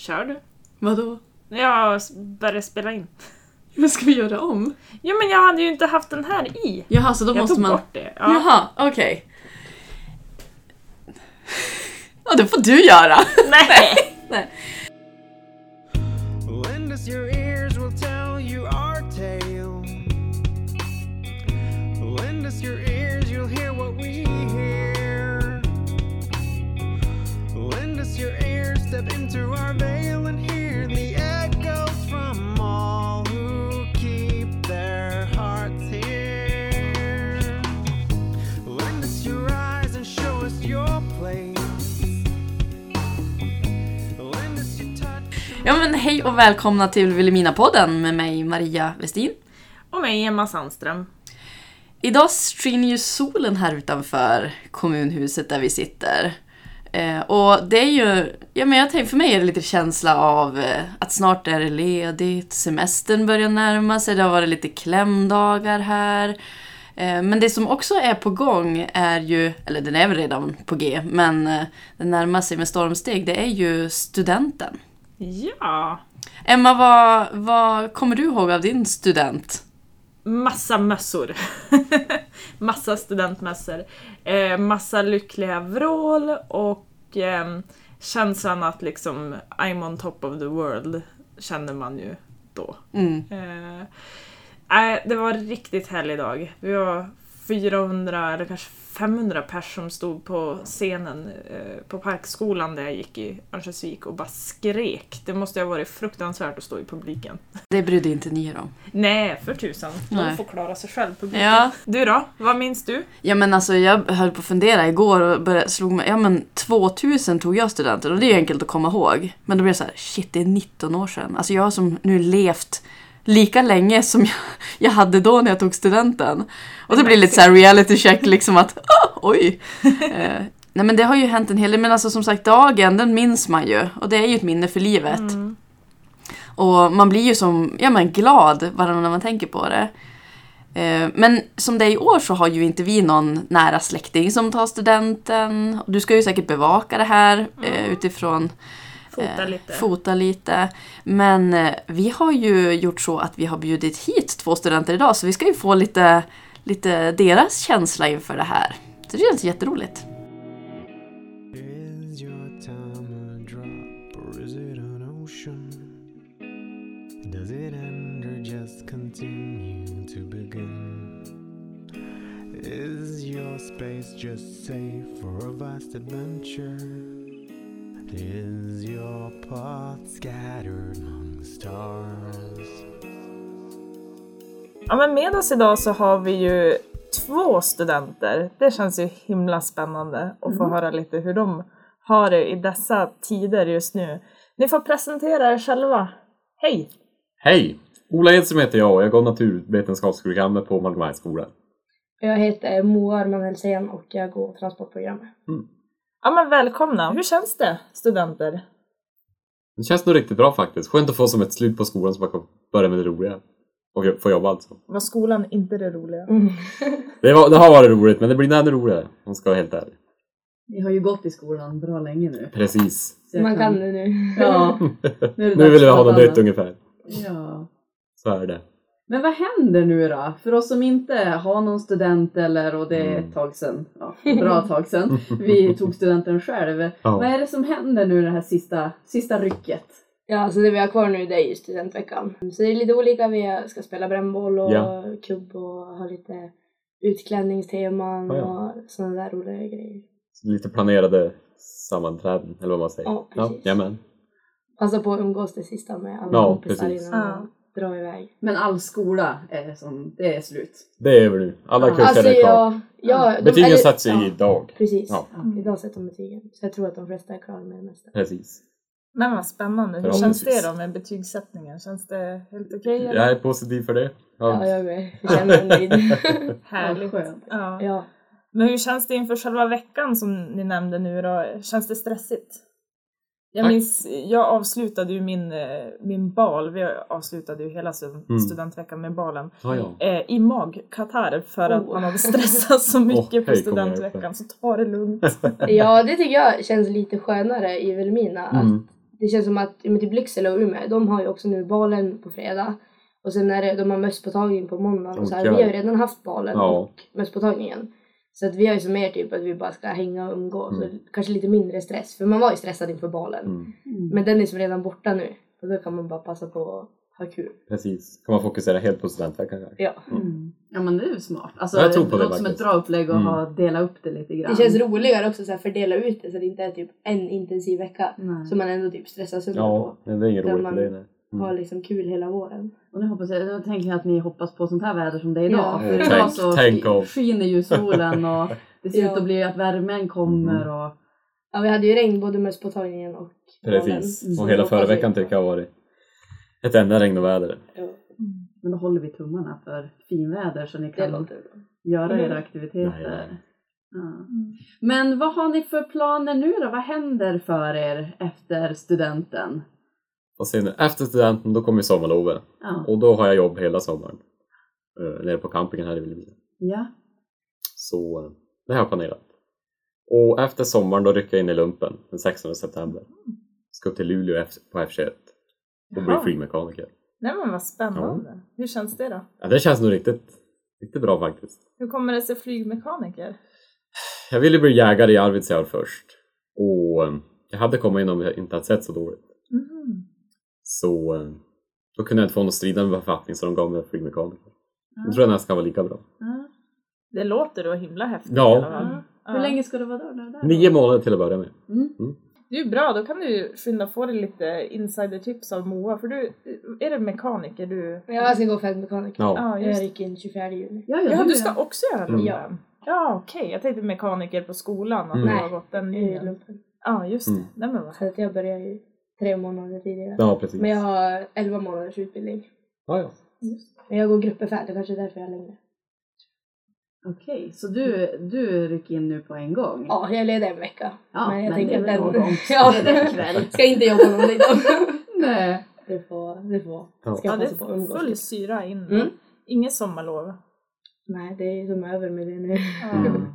Kör du. Vadå? Jag börjar spela in. Vad ska vi göra om? Ja men jag hade ju inte haft den här i. Jaha, så då Jag måste tog man... bort det. Ja. Jaha, okej. Ja, det får du göra. Nej! Nej. Your ears, we'll tell step into our veil and hear the echoes from all who keep their hearts here. Lend us your eyes and show us your place. Lend us your touch. Ja men hej och välkomna till Vilhelmina-podden med mig Maria Westin. Och mig, Emma Sandström. Idag skiner ju solen här utanför kommunhuset där vi sitter. Eh, och det är ju, ja men jag tänker för mig är det lite känsla av eh, att snart är det ledigt, semestern börjar närma sig, det har varit lite klämdagar här. Eh, men det som också är på gång är ju, eller den är väl redan på G, men eh, den närmar sig med stormsteg, det är ju studenten. Ja. Emma, vad, vad kommer du ihåg av din student? Massa mössor. massa studentmössor. Eh, massa lyckliga vrål och eh, känslan att liksom I'm on top of the world känner man ju då. Mm. Eh, det var en riktigt härlig dag. Vi var 400 eller kanske 500 pers som stod på scenen eh, på Parkskolan där jag gick i Örnsköldsvik och bara skrek. Det måste ha varit fruktansvärt att stå i publiken. Det brydde inte ni er om. Nej, för tusan. De får klara sig själv, publiken. Ja. Du då? Vad minns du? Ja men alltså jag höll på att fundera igår och började, slog mig, ja men 2000 tog jag studenten och det är enkelt att komma ihåg. Men då blev det så här, shit det är 19 år sedan. Alltså jag som nu levt lika länge som jag, jag hade då när jag tog studenten. Och det blir lite så här reality check liksom att, ah, oj. eh, nej men det har ju hänt en hel del, men alltså som sagt dagen den minns man ju. Och det är ju ett minne för livet. Mm. Och man blir ju som, ja men glad bara när man tänker på det. Eh, Men som det är i år så har ju inte vi någon nära släkting som tar studenten. Du ska ju säkert bevaka det här eh, utifrån Fota eh, lite. fota lite. Men eh, vi har ju gjort så att vi har bjudit hit två studenter idag så vi ska ju få lite, lite deras känsla inför det här. Så det känns jätteroligt. Is your? Is space just safe for a vast adventure? Is your path scattered among stars? Ja, men med oss idag så har vi ju två studenter. Det känns ju himla spännande att få höra lite hur de har det i dessa tider just nu. Ni får presentera er själva. Hej! Hej! Ola Edström heter jag och jag går naturvetenskapsprogrammet på Malmöhögskolan. Jag heter Moa Arman Helsén och jag går transportprogrammet. Ja men välkomna! Hur känns det, studenter? Det känns nog riktigt bra faktiskt. Skönt att få som ett slut på skolan så man kan börja med det roliga. Och få jobba alltså. Var skolan inte det roliga? Det, var, det har varit roligt men det blir ännu roligare om jag ska vara helt ärlig. Ni har ju gått i skolan bra länge nu. Precis. Så Man kan det nu. Ja. Nu, är det Nu vill vi ha något nytt ungefär. Ja. Så är det. Men vad händer nu då? För oss som inte har någon student eller, och det är Mm. ett tag sedan, ja, ett bra tag sedan, vi tog studenten själv. Ja. Vad är det som händer nu det här sista, sista rycket? Ja, så det vi har kvar nu det är ju studentveckan. Så det är lite olika. Vi ska spela brännboll och Ja. kubb och ha lite utklädningsteman Ja, ja. och sådana där roliga grejer. Lite planerade sammanträden eller vad man säger. Ja, precis. jajamän. Passa på att umgås det sista med alla Ja, kompisar precis. innan vi drar iväg. Men all skola är som, det är slut. Det är över nu. Alla Ja. kurser Alltså är kvar. jag... Ja, de- Betygen eller- sätts ja, idag. Precis. Ja. Idag sätter de betygen. Så jag tror att de flesta är klara med det mesta. Precis. Men vad spännande. Hur känns det då med betygssättningen? Känns det helt okej? eller? Jag är positiv för det. Ja, jag med. Jag känner mig nöjd. Härligt. Ja. Ja. ja. Men hur känns det inför själva veckan som ni nämnde nu då? Känns det stressigt? Jag Tack. minns, jag avslutade ju min, eh, min bal, vi avslutade ju hela Mm. studentveckan med balen, Ja, ja. eh, i magkatarr för att Oh. man hade stressat så mycket på hej, kommer jag studentveckan. Så ta det lugnt. ja, det tycker jag känns lite skönare i Vilhelmina. Mm. Att det känns som att men typ Lycksele och Umeå, de har ju också nu balen på fredag. Och sen är det, de har mösspåtagning på måndag. Och så här, vi har ju redan haft balen Ja. och mösspåtagningen. Så att vi har ju som mer typ att vi bara ska hänga och umgås. Mm. Och kanske lite mindre stress. För man var ju stressad inför balen. Mm. Men den är som redan borta nu. Och då kan man bara passa på att ha kul. Precis. Kan man fokusera helt på studentveckan kanske? Ja. Mm. Ja men det är ju smart. Alltså, Jag tror på det låter som ett bra upplägg att Mm. ha, dela upp det lite grann. Det känns roligare också så här fördela ut det så det inte är typ en intensiv vecka. Nej. Som man ändå typ stressar sönder Ja, men det är inget Där roligt man det. nej. På. Ha liksom kul hela våren. Och nu hoppas jag, då tänker jag att ni hoppas på sånt här väder som det är idag. Ja. För Eh, idag tänk- så tänk skiner ju solen och det ser Ja. ut att bli att värmen kommer Mm. och Ja, vi hade ju regn både mösspåtagningen och balen. Precis. Mm. Så Och hela förra veckan tycker jag har varit ett enda regn och väder. Ja, Men då håller vi tummarna för finväder så ni kan göra Mm. era aktiviteter. Nej, nej. Ja. Men vad har ni för planer nu då? Vad händer för er efter studenten? Och sen efter studenten då kommer sommarlovet. Ja. Och då har jag jobb hela sommaren. Uh, nere på campingen här i Vilhelmina. ja. Så eh, det har jag planerat. Och efter sommaren då rycker jag in i lumpen den 16 september. Ska upp till Luleå på F21 och bli flygmekaniker. Nej men vad spännande. Hur känns det då? Ja, det känns nog riktigt, riktigt bra faktiskt. Hur kommer det sig flygmekaniker? Jag ville bli jägare i Arvidsjaur först. Och eh, jag hade kommit in om jag inte hade sett så dåligt. Mhm. Så eh, då kunde jag inte få någon stridande befattning så de gav mig flygmekaniker. Jag tror jag nästan var lika bra. Ja. Det låter då himla häftigt Ja. fall. Hur Ja. länge ska det vara då? där, där? Nio månader till att börja med. Mm. Det är ju bra, då kan du skynda få dig lite insidertips av Moa. För du, är det mekaniker du... Jag ska gå fältmekaniker. Ja. Ja, Jag gick in 24 juni. Ja, ja, Ja, du du är- ska också göra Mm. lumpen? Ja, okej. Jag tänkte mekaniker på skolan, att Mm. du har gått den I linjen. Ja, just det. Mm. Nej men vad Så att jag börjar ju tre månader tidigare. Ja, precis. Men jag har 11 månaders utbildning. Ja, ja. Men jag går gruppbefäl, det kanske är därför jag är längre. Okej, så du, du rycker in nu på en gång? Ja, jag är ledig en vecka. Ja, men jag men tänker det är att väl den... lagom. ja, Det är kväll. Ska inte jobba någon idag. Nej. Det får, det får. Ja. Ska Ja, jag det passa på att är umgås full syra in. Mm. Inget sommarlov. Nej, det är som över med det nu. Ja. Mm.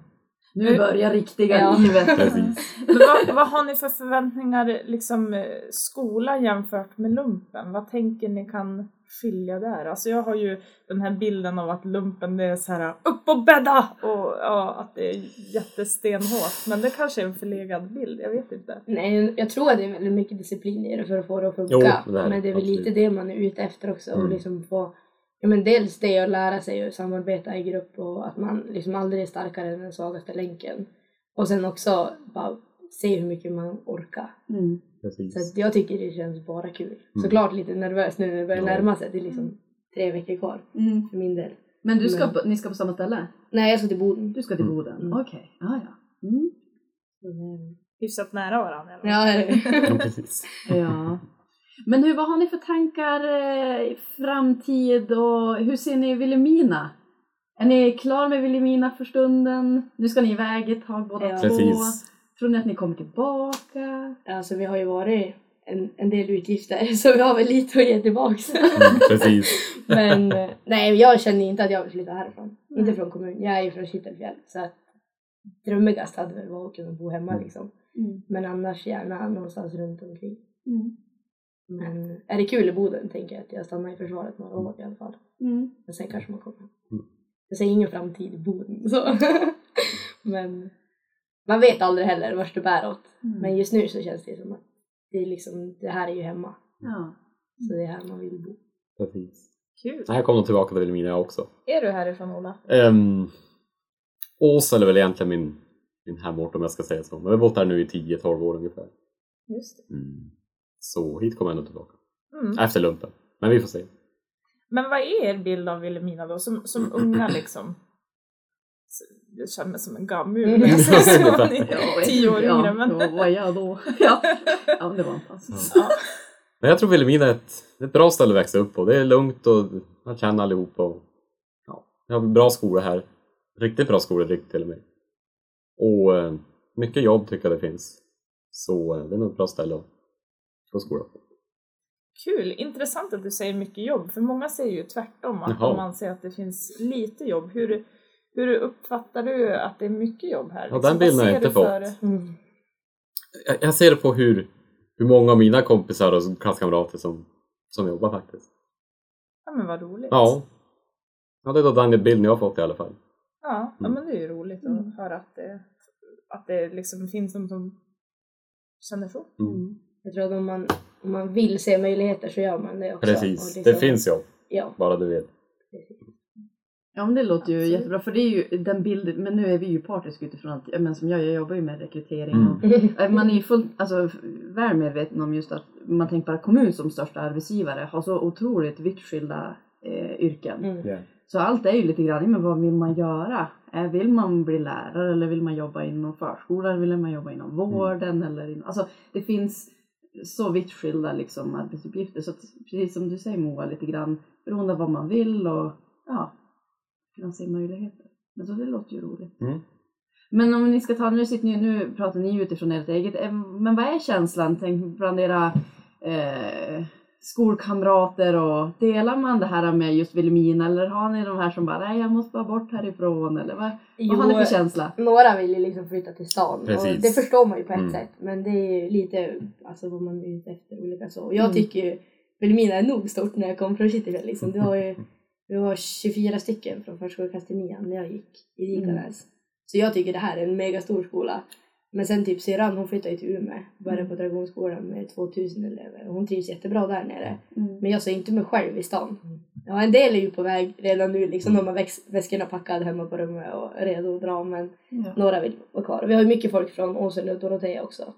Nu börjar riktiga Ja. livet. Vad, vad har ni för förväntningar, liksom eh, skola jämfört med lumpen? Vad tänker ni kan skilja där? Alltså jag har ju den här bilden av att lumpen det är så här upp och bädda och ja, att det är jättestenhårt. Men det kanske är en förlegad bild, jag vet inte. Nej, jag tror att det är väldigt mycket disciplin i det för att få det att funka. Jo, det men det är väl Absolut. lite det man är ute efter också. Och Mm. liksom få, ja, men dels det att lära sig att samarbeta i grupp och att man liksom aldrig är starkare än den svagaste länken. Och sen också bara se hur mycket man orkar. Mm. Så jag tycker det känns bara kul. Mm. Såklart lite nervös nu när det börjar Ja. närma sig. Det är liksom tre veckor kvar Mm. för min del. Men du ska Men- på, ni ska på samma ställe? Nej, jag ska till Boden. Du ska till Mm. Boden? Mm. Okej, ja ja. Mm. Mm. Hyfsat nära varandra. eller? Ja, eller? Ja, precis. Ja. Men hur, vad har ni för tankar eh, i framtid och hur ser ni Vilhelmina? Är ni klar med Vilhelmina för stunden? Nu ska ni iväg ett tag båda Ja. två. Precis. Tror ni att ni kommer tillbaka? Alltså vi har ju varit en, en del utgifter så vi har väl lite att ge tillbaks. Mm, precis. Men eh, nej, jag känner inte att jag vill flytta härifrån. Inte från kommunen. Jag är ju från Kittelfjäll så att drömmigast hade väl varit att kunna bo hemma Mm. liksom. Mm. Men annars gärna någonstans runt omkring. Mm. Men är det kul i Boden tänker jag att jag stannar i försvaret några år i alla fall. Mm. Men sen kanske man kommer. Mm. Jag ser ingen framtid i Boden så. Men man vet aldrig heller vart det bär åt. Mm. Men just nu så känns det som att det är liksom, det här är ju hemma. Ja. Så det är här man vill bo. Precis. Kul. Jag kommer tillbaka till Vilhelmina också. Är du härifrån Ola? Um, Åsele är väl egentligen min, min hemort om jag ska säga så. Men jag har bott här nu i 10-12 år ungefär. Just det. Mm. Så hit kommer jag nog tillbaka. Mm. Efter lumpen. Men vi får se. Men vad är er bild av Vilhelmina då, som, som unga liksom? Jag känner mig som en gammul Mm. när jag säger så. Ni Ja, är tio år ja, yngre men... Då var jag då. Ja, ja det var fantastiskt. Ja. Men jag tror Vilhelmina är ett, ett bra ställe att växa upp på. Det är lugnt och man känner allihop. Och, ja, vi har bra skolor här. Riktigt bra skolor riktigt till och med. Och eh, mycket jobb tycker jag det finns. Så eh, det är nog ett bra ställe att på. Kul, intressant att du säger mycket jobb, för många säger ju tvärtom, att Jaha. de anser att det finns lite jobb. Hur, hur uppfattar du att det är mycket jobb här? Ja, den vad bilden har jag inte för- fått. Mm. jag, jag ser det på hur, hur många av mina kompisar och klasskamrater som, som jobbar faktiskt. Ja men vad roligt. Ja. Ja, det är då den bilden jag har fått i alla fall. Ja, ja Mm. men det är ju roligt att höra att det, att det liksom finns någon som känner så. Mm. Jag tror att om man, om man vill se möjligheter så gör man det också. Precis, Och det liksom- finns jobb, Ja, bara du vet. precis. Ja men det låter ju Absolut. jättebra för det är ju den bilden, men nu är vi ju partiska utifrån att, men som jag, jag jobbar ju med rekrytering Mm. och eh, man är ju fullt, alltså väl medveten om just att man tänker bara kommun som största arbetsgivare har så otroligt vitt skilda eh, yrken. Mm. Ja. Så allt är ju lite grann, men vad vill man göra? Eh, Vill man bli lärare eller vill man jobba inom förskolan? Eller vill man jobba inom vården? Eller inom, alltså det finns så vitt skilda liksom, arbetsuppgifter. Så precis som du säger Moa, lite grann beroende av vad man vill och ja, kunna se möjligheter. Men så det låter ju roligt. Mm. Men om ni ska ta, nu, sitter ni, nu pratar ni utifrån ert eget, eh, men vad är känslan tänk, bland era eh, skolkamrater och delar man det här med just Vilhelmina eller har ni de här som bara nej jag måste bara bort härifrån eller vad, vad har ni för känsla? några vill ju liksom flytta till stan och Precis. det förstår man ju på ett Mm. sätt men det är ju lite alltså vad man är ute efter olika så. Jag Mm. tycker ju Vilhelmina är nog stort när jag kom från Kittelfjäll liksom. Det var ju vi var 24 stycken från förskoleklass till nian när jag gick i Dikanäs. Så jag tycker det här är en megastor skola. Men sen typ syrran hon flyttade ju till Umeå, började på Dragonskolan med 2000 elever och hon trivs jättebra där nere. Mm. Men jag ser inte mig själv i stan. Ja, en del är ju på väg redan nu liksom. De har väx- väskorna packade hemma på rummet och redo att dra men Ja. några vill vara kvar. Vi har ju mycket folk från Åsele och Dorotea också.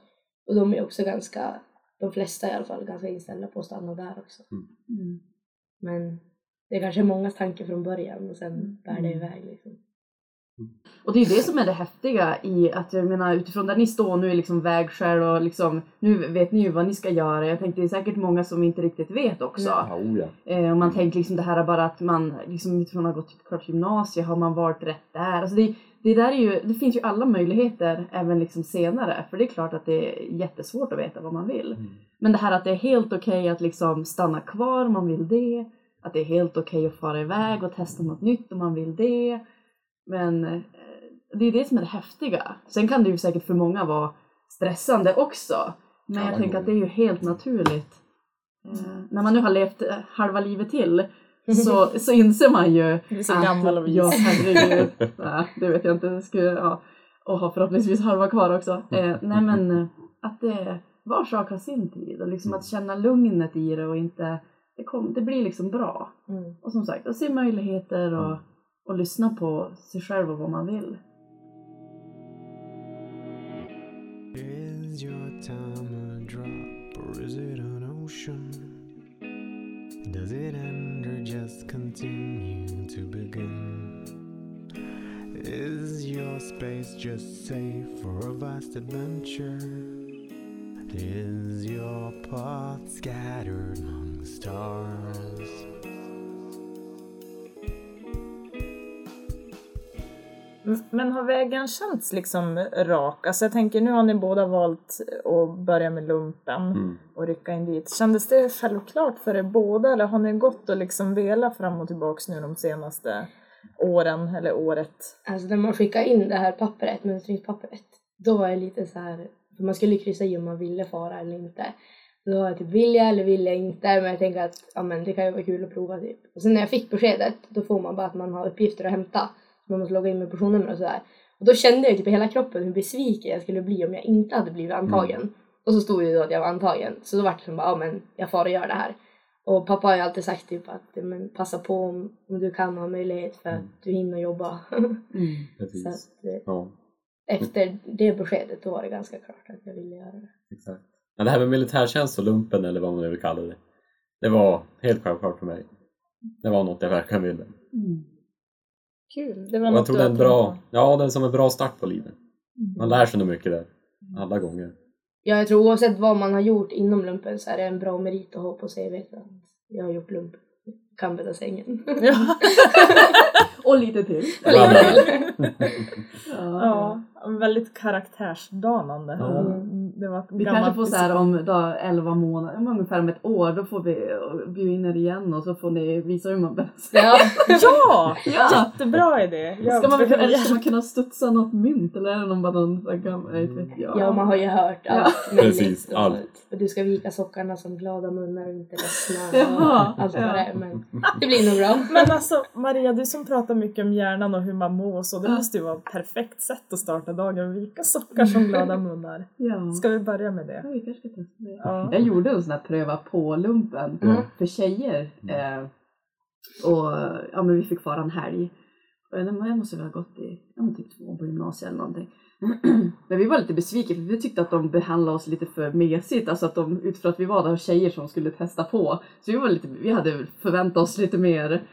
Och de är också ganska, de flesta i alla fall, ganska inställda på att stanna där också. Mm. Men det är kanske mångas tanke från början och sen bär det iväg liksom. Och det är ju det som är det häftiga i att jag menar utifrån där ni står nu är liksom vägskäl och liksom nu vet ni ju vad ni ska göra. Jag tänkte det är säkert många som inte riktigt vet också. Ja. Oh, ja. Eh, och man tänker liksom det här bara att man liksom utifrån att ha gått klart gymnasiet har man varit rätt där. Alltså det, det, där är ju, det finns ju alla möjligheter även liksom senare. För det är klart att det är jättesvårt att veta vad man vill. Mm. Men det här att det är helt okej att liksom stanna kvar om man vill det. Att det är helt okej att fara iväg och testa något nytt om man vill det. Men eh, det är det som är det häftiga. Sen kan det ju säkert för många vara stressande också. Men Ja, jag tänker att det är ju helt naturligt. Eh, när man nu har levt eh, halva livet till så, så inser man ju Du är så att- gammal och. Ja, herregud. Nej, det vet jag inte. Skulle, ja. Och har förhoppningsvis halva kvar också. Eh, nej men att det, var sak har sin tid och liksom att känna lugnet i det och inte, det, kom, det blir liksom bra. Mm. Och som sagt, att se möjligheter och, och lyssna på sig själv och vad man vill. Is your time a drop or is it an ocean? Does it end or just continue to begin? Is your space just safe for a vast adventure? Is your path scattered among stars? Men har vägen känts liksom rak? Alltså jag tänker, nu har ni båda valt att börja med lumpen Mm. och rycka in dit. Kändes det självklart för er båda eller har ni gått och liksom velat fram och tillbaks nu de senaste åren eller året? Alltså när man skickar in det här pappret, mönstringspappret, då var jag lite så här, för man skulle kryssa i om man ville fara eller inte. Då var jag typ vill jag eller vill jag inte, men jag tänker att ja, men det kan ju vara kul att prova typ. Och sen när jag fick beskedet, då får man bara att man har uppgifter att hämta. Så man måste logga in med personnummer och sådär. Och då kände jag typ i hela kroppen hur besviken jag skulle bli om jag inte hade blivit antagen. Och så stod det då att jag var antagen. Så då var det som bara, ja men jag far och gör det här. Och pappa har ju alltid sagt typ att men, passa på om, om du kan har möjlighet för att du hinner jobba. så Precis. att, eh, Ja, efter det beskedet då var det ganska klart att jag ville göra det. exakt. Men det här med militärtjänst och lumpen eller vad man nu vill kalla det. Det var helt självklart för mig. Det var något jag verkligen ville. Kul, det var Och något jag tror det är en bra, ja det är som en bra start på livet. Man lär sig nog mycket där. Alla gånger. Ja, jag tror oavsett vad man har gjort inom lumpen så är det en bra merit att ha på CV att jag har gjort lump. Kan bädda sängen. Ja. Och lite till. Ja, väldigt karaktärsdanande. Mm, det var Vi kanske får så här om då, 11 månader, om ungefär om ett år, då får vi eh, bjuda in er igen och så får ni visa hur man bär sig. Ja, Ja! Ja! Jättebra idé! Ja, Ska man, eller ska man kunna studsa något mynt eller är det någon bara någon gammal, jag jag. ja, man har ju hört Ja. allt möjligt. Precis, Och- allt. Och du ska vika sockarna som glada munnar och inte ledsna. Jaha, vad ja. det är. Men det blir nog bra. Men alltså Maria, du som pratar mycket om hjärnan och hur man mår och så, det Ja. måste ju vara ett perfekt sätt att starta dagen. Vika sockar som glada munnar. Ja. Ska vi börja med Ja, det? vi kanske ska testa det. Ja. Jag gjorde en sån här pröva på-lumpen Mm. för tjejer. Eh, och ja, men vi fick fara en helg. Och jag jag måste väl ha gått i ja, men typ två på gymnasiet eller någonting. Men vi var lite besvikna för vi tyckte att de behandlade oss lite för mesigt. Alltså att de, utifrån att vi var där tjejer som skulle testa på. Så vi, var lite, vi hade förväntat oss lite mer.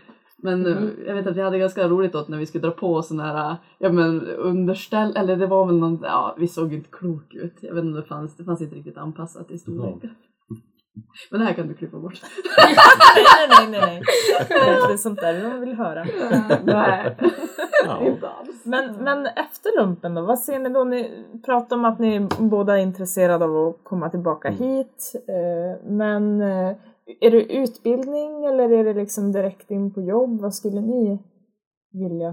Men eh, Mm. jag vet att vi hade ganska roligt åt när vi skulle dra på såna här ja, men underställ, eller det var väl någon, ja vi såg inte klok ut. Jag vet inte om det fanns, det fanns inte riktigt anpassat i storleken. Men det här kan du klippa bort. Nej, nej, nej, nej. Det är sånt där man vill höra. Nej, Ja. inte alls. Men, men efter lumpen då, vad ser ni då? Ni pratar om att ni båda är intresserade av att komma tillbaka Mm. hit. eh, Men eh, är det utbildning eller är det liksom direkt in på jobb? Vad skulle ni vilja?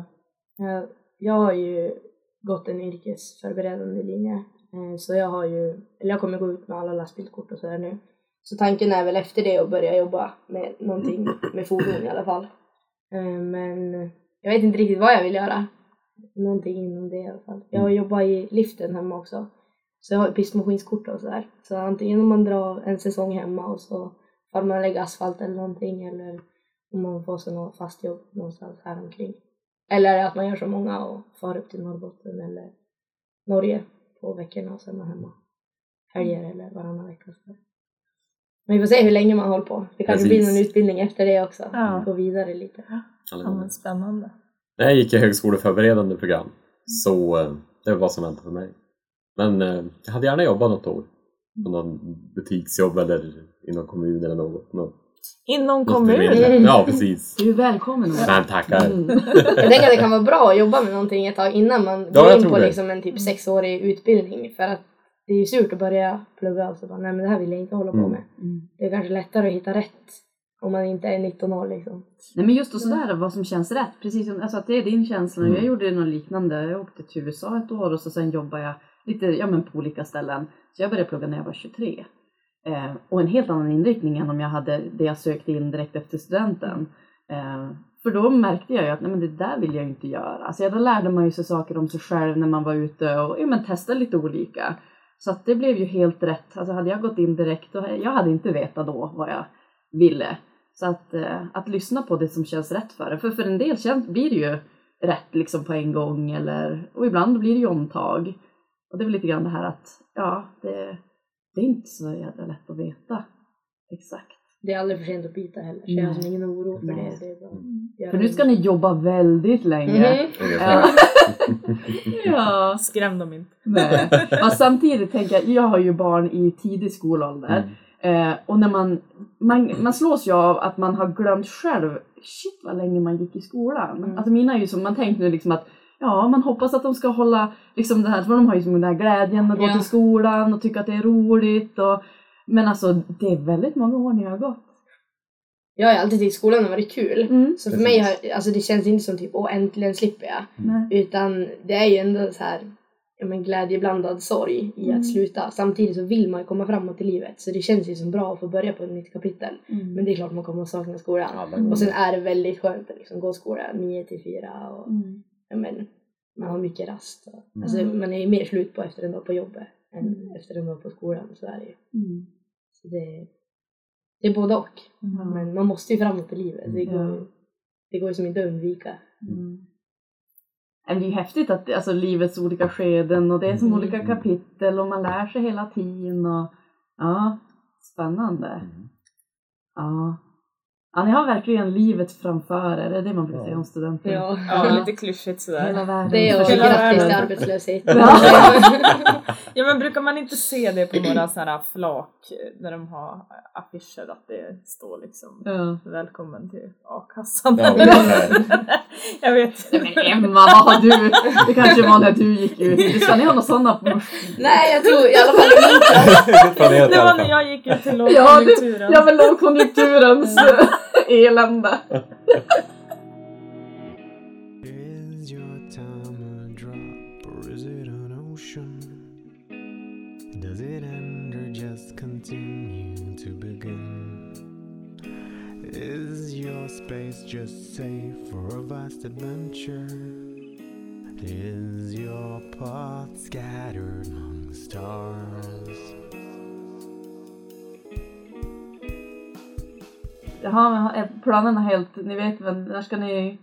Eh, Jag har ju gått en yrkesförberedande linje. eh, Så jag har ju, eller jag kommer gå ut med alla lastbilskort och sådär nu. Så tanken är väl efter det att börja jobba med någonting med fordon i alla fall. Eh, Men jag vet inte riktigt vad jag vill göra. Någonting inom det i alla fall. Jag har jobbat i liften hemma också. Så jag har pistmaskinskort och sådär. Så antingen om man drar en säsong hemma och så får man lägga asfalt eller någonting eller om man får sig något fast jobb någonstans här omkring. Eller att man gör som många och far upp till Norrbotten eller Norge på veckorna och sen är man hemma helger eller varannan vecka. Så. Men vi får se hur länge man håller på. Det kanske Precis. blir någon utbildning efter det också. Ja. Gå vidare lite. Ja, men spännande. När jag gick i högskoleförberedande program så eh, det var vad som väntade för mig. Men eh, jag hade gärna jobbat något år. Någon butiksjobb eller i någon kommun eller något. något Inom något kommun? förmedling. Ja, precis. Du är välkommen. Men tackar. Mm. Jag tänker att det kan vara bra att jobba med någonting ett tag innan man Ja, går in på det. liksom en typ sexårig utbildning. För att det är ju surt att börja plugga och så bara, nej men det här vill jag inte hålla på Mm. med. Mm. Det är kanske lättare att hitta rätt om man inte är 19 år liksom. Nej men just och sådär vad som känns rätt. Precis som alltså att det är din känsla. Mm. Jag gjorde något liknande. Jag åkte till USA ett år och så sen jobbade jag lite ja, men på olika ställen. Så jag började plugga när jag var 23. Eh, och en helt annan inriktning än om jag hade det jag sökte in direkt efter studenten. Eh, för då märkte jag ju att nej, men det där vill jag inte göra. Alltså, ja, då lärde man ju sig saker om sig själv när man var ute och ja, men testade lite olika. Så att det blev ju helt rätt. Alltså hade jag gått in direkt, då, jag hade inte vetat då vad jag ville. Så att, eh, att lyssna på det som känns rätt för en. För för en del känns, blir det ju rätt liksom på en gång eller, och ibland blir det ju omtag. Och det är väl lite grann det här att, ja, det, det är inte så jävla lätt att veta exakt. Det är aldrig för sent att byta heller. Så jag har ingen oro för Nej. det. det bara göra För nu ska ni jobba väldigt länge. Mhm. Ja. ja. Skräm dem inte. Nej. Ja, samtidigt tänker jag, jag har ju barn i tidig skolålder. Eh, och när man, man, man slås ju av att man har glömt själv, shit vad länge man gick i skolan. Mm. Alltså mina är ju som, man tänker nu liksom att ja, man hoppas att de ska hålla liksom det här, för de har ju den här glädjen att gå Ja. till skolan och tycka att det är roligt. Och, men alltså det är väldigt många år ni har gått. Jag har alltid tyckt skolan har varit kul. Mm. Så för Precis. mig har, alltså det känns inte som typ åh äntligen slipper jag. Nej. Utan det är ju ändå så här ja, men glädjeblandad sorg i Mm. att sluta. Samtidigt så vill man ju komma framåt i livet. Så det känns ju som bra att få börja på ett nytt kapitel. Mm. Men det är klart man kommer att sakna skolan. Mm. Och sen är det väldigt skönt att liksom gå skola 9 till 4 och Mm. ja, men, man har mycket rast. Och, Mm. alltså, man är ju mer slut på efter en dag på jobbet än efter en dag på skolan. Så är det ju. Mm. Så det, det är både och. Ja. Men man måste ju framåt i livet. Det går, Ja. ju- det går ju som inte att undvika. Mm. Men det är ju häftigt att alltså, livets olika skeden och det är som Mm. olika kapitel och man lär sig hela tiden. Och, ja, spännande. Mm. Ja. Ja, ni har verkligen livet framför er. Det är det man brukar säga om studenter. Ja. Ja, lite klyschigt sådär. Hela världen. Det är och Hela grattis till arbetslöshet. Ja men brukar man inte se det på några sådana här flak när de har affischer att det står liksom Ja. Välkommen till a-kassan. Ja, jag vet. Men Emma, vad har du? Det kanske var när du gick ut. Ska ni ha några sådana på Nej, jag tror i alla fall i min klass. Planerat i Det var när jag gick ut till Ja, lågkonjunkturen. det, ja men lågkonjunkturens elände. Is your time a drop or is it an ocean? Does it end or just continue to begin? Is your space just safe for a vast adventure? Is your path scattered among stars? Jaha, men är planerna helt, ni vet väl, när ska ni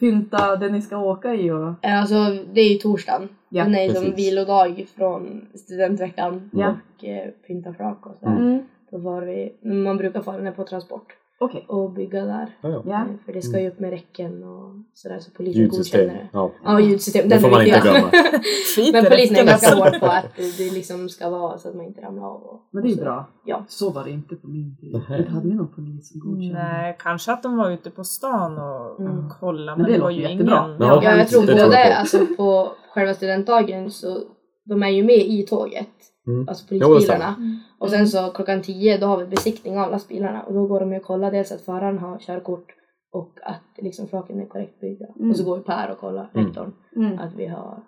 pynta det ni ska åka i och... Alltså, det är ju torsdagen. Ja, Den är ju som vilodag från studentveckan Ja. och eh, pynta flak och sådär. Mm. Då var vi, man brukar fara ner på transport Okej. och bygga där. Ja, ja. Ja. För det ska ju upp med räcken och sådär så polisen Ljudsystem. godkänner det. Ja. Ja, ljudsystem. Det får man inte glömma. Men polisen är ganska hård på att det liksom ska vara så att man inte ramlar av. Och, Men det är ju bra. Ja. Så var det inte på min tid. Inte hade vi någon polis som godkände. Nej, kanske att de var ute på stan och Mm. kollade Men men, det det var ju jättebra. ingen... Ja. Ja, jag tror både på. alltså, på själva studentdagen så de är ju med i tåget. Mm. Alltså polisbilarna. Mm. Och sen så klockan 10 då har vi besiktning av lastbilarna och då går de ju och kollar dels att föraren har körkort och att liksom flaken är korrekt byggda. Mm. Och så går Per och kollar, Mm. rektorn, Mm. att vi har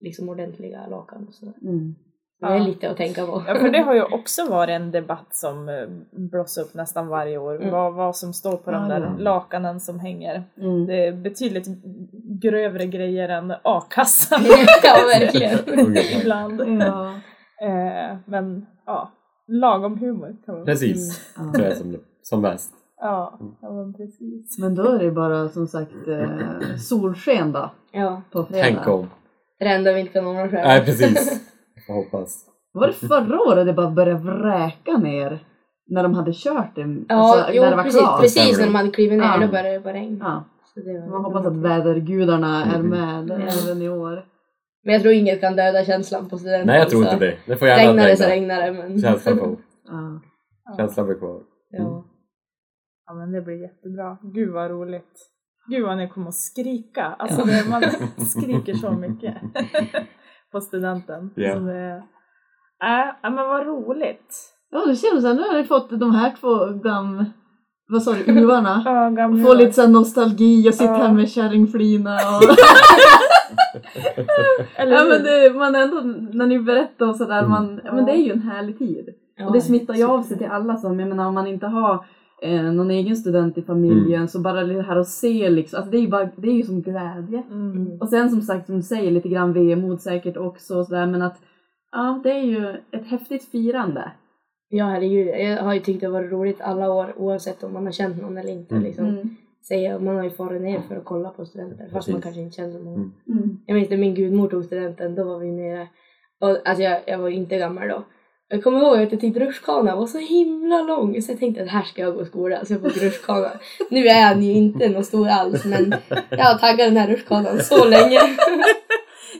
liksom ordentliga lakan och sådär. Mm. Det är Ja. lite att tänka på. Ja, för det har ju också varit en debatt som eh, blossar upp nästan varje år. Mm. Vad, vad som står på de där lakanen som hänger. Mm. Det är betydligt grövre grejer än a-kassan ja, verkligen. Ibland. Ja. Eh, men ja, lagom humor kan man Precis. Ja. Så är det som, som bäst. Ja, ja men precis. Men då är det bara som sagt eh, solsken då Ja, på fredag. Tänk om. det är det enda vi inte kan ordna själva. Nej, precis. Jag hoppas. Var det förra året det bara började vräka ner när de hade kört det? Ja, alltså, jo, när det var precis, klart? precis när de hade klivit ner Ja. då började det bara regna. Ja, Så det var- man hoppas att vädergudarna är Mm. med Ja. även i år. Men jag tror inget kan döda känslan på studenten. Nej, jag tror så inte det. Det får gärna Regnar det så regna. regnar det men... Känslan får. Ja. Känslan blir kvar. ja. Ja men det blir jättebra. Gud vad roligt. Gud vad ni kommer att skrika. Alltså det, man skriker så mycket på studenten. Ja. Så det, äh, ja men vad roligt. ja, det känns som nu har ni fått de här två gam... Vad sa du? Uvarna? Ja, gamla Få lite så här nostalgi och sitta Ja. här med kärringflina och... Eller ja, men det, man ändå, när ni berättar och sådär, Mm. man, ja, men det är ju en härlig tid. Ja, och det smittar ju av sig till alla som, jag menar om man inte har eh, någon egen student i familjen Mm. så bara det här att se liksom, alltså det är ju, bara, det är ju som glädje. Mm. Och sen som sagt som du säger lite grann vemod säkert också och sådär men att ja det är ju ett häftigt firande. Ja herregud, jag har ju tyckt det var roligt alla år oavsett om man har känt någon eller inte. Mm. Liksom. Mm. Säga, man har ju farit ner för att kolla på studenter fast Precis. man kanske inte känner så många. Mm. Mm. Jag minns när min gudmor tog studenten, då var vi nere. Och, alltså jag, jag var inte gammal då. Jag kommer ihåg att jag tyckte rutschkanan var så himla lång så jag tänkte att här ska jag gå i skola så jag får rutschkana. Nu är han ju inte någon stor alls men jag har taggat den här rutschkanan så länge.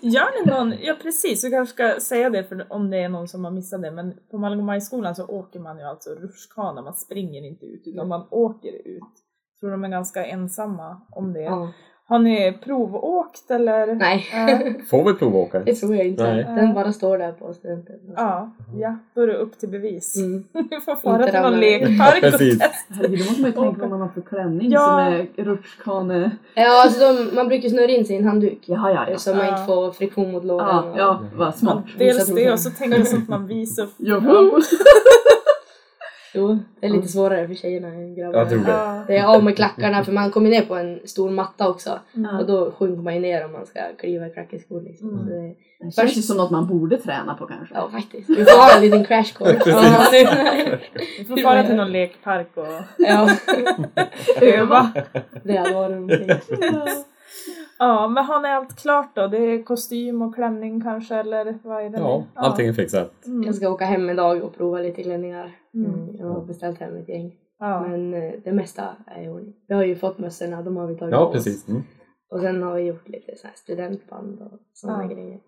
Gör ni någon, ja precis, vi kanske ska säga det för om det är någon som har missat det, men på Malmömajskolan så åker man ju alltså rutschkana, man springer inte ut utan man åker ut. Jag tror de är ganska ensamma om det. Ja. Har ni provåkt eller? Nej, Ja. Får vi provåka? det tror jag inte. Nej. Den bara står där på studenten. Ja, ja, då är det upp till bevis. Mm. Får fara till någon lekpark och testa. Herregud, då måste man ju tänka vad man har för klänning Ja. som är rutschkane... Ja, alltså de, man brukar snurra in sin handduk. Jaha, ja, ja. Så man Ja. inte får friktion mot låren. Ja, och- ja, vad smart. Dels det och så tänker jag så att man visar upp. Joho! Jo, det är lite svårare för tjejerna än grabbarna. Jag tror det. Det är av med klackarna för man kommer ner på en stor matta också. Mm. Och då sjunker man ju ner om man ska kliva i klackeskor liksom. Mm. Det, Det känns ju som något man borde träna på kanske. ja faktiskt. Vi får ha en liten crash course. Vi får fara till någon lekpark och ja, öva. det hade varit roligt. Ja, men har ni allt klart då? Det är kostym och klänning kanske eller vad är det? Ja, allting är fixat. Mm. Jag ska åka hem en dag och prova lite klänningar. Mm. Mm. Jag har beställt hem ett gäng. Ja. Men eh, det mesta är i ordning. Vi har ju fått mössorna, de har vi tagit Ja, på precis. Mm. oss. Och sen har vi gjort lite så här studentband och sådana Ja. grejer.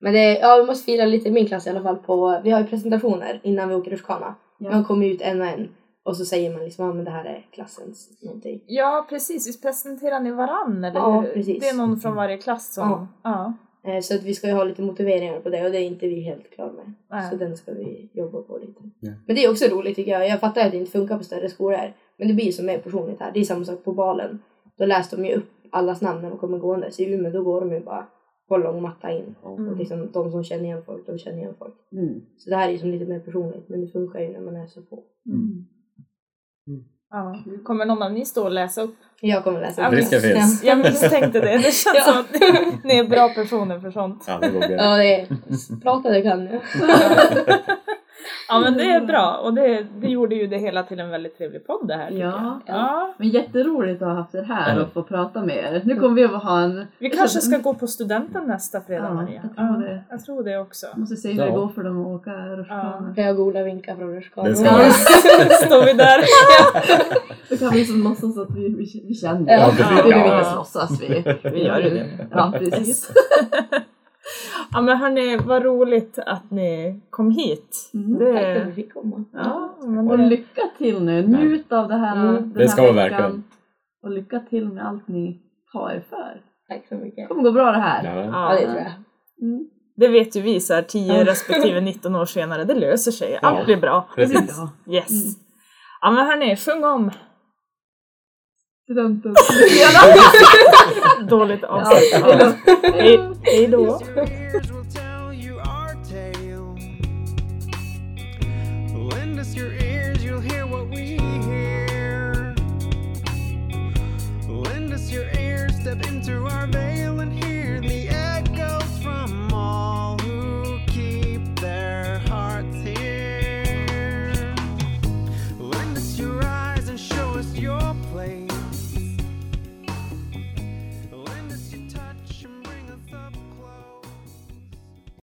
Men det, ja, vi måste fira lite i min klass i alla fall på, vi har ju presentationer innan vi åker rutschkana. Ja. Man kommer ut en och en och så säger man liksom, ja men det här är klassens någonting. ja, precis. Visst presenterar ni varann, eller Ja, hur? precis. Det är någon från varje klass som... Ja. ja. Eh, Så att vi ska ju ha lite motiveringar på det och det är inte vi helt klara med. Nej. Så den ska vi jobba på lite. Ja. Men det är också roligt tycker jag. Jag fattar att det inte funkar på större skolor. Men det blir som mer personligt här. Det är samma sak på balen. Då läste de ju upp allas namn när de kommer gående. Så i Umeå då går de ju bara på lång matta in. Och liksom de som känner igen folk, de känner igen folk. Mm. Så det här är ju som lite mer personligt. Men det funkar ju när man är så få. Ja. Kommer någon av ni stå och läsa upp? Jag kommer läsa. Upp Risken finns. Jag misstänkte det. Det känns Ja. som att ni är bra personer för sånt. Ja, det går bra. Ja, det är... Prata det kan jag. Ja, men det är bra. Och det, det gjorde ju det hela till en väldigt trevlig podd det här Ja. jag. Ja. Men jätteroligt att ha haft er här Ja. och få prata med er. Nu kommer vi att ha en... Vi kanske ska gå på studenten nästa fredag, Ja, Maria. jag tror det. jag tror det också. Måste se hur Ja. det går för dem att åka rutschkana. Kan jag googla vinka från rutschkanan? Det ska Ja, vi. står vi där. Då kan vi som låtsas att vi, vi, vi känner. Ja, det precis. är det vi Ja. inte låtsas. Vi, vi gör det. Ja, precis. Ja men hörni, vad roligt att ni kom hit. Mm, Tack för att Det, vi fick komma. ja, men Och det, lycka till nu. Njut av det här, Mm. den Det här ska vi veckan. verkligen. Och lycka till med allt ni tar er för. Tack så mycket. Det kommer gå bra det här. Ja. Ja, det ja, tror jag. Mm. det vet ju vi så här 10 respektive 19 år senare. Det löser sig. Allt Ja. blir bra. Precis. Ja. Yes. Mm. Ja men hörni, sjung om. Studentboksligan. Dåligt avsnitt. Ja. Hej då. step into our veins.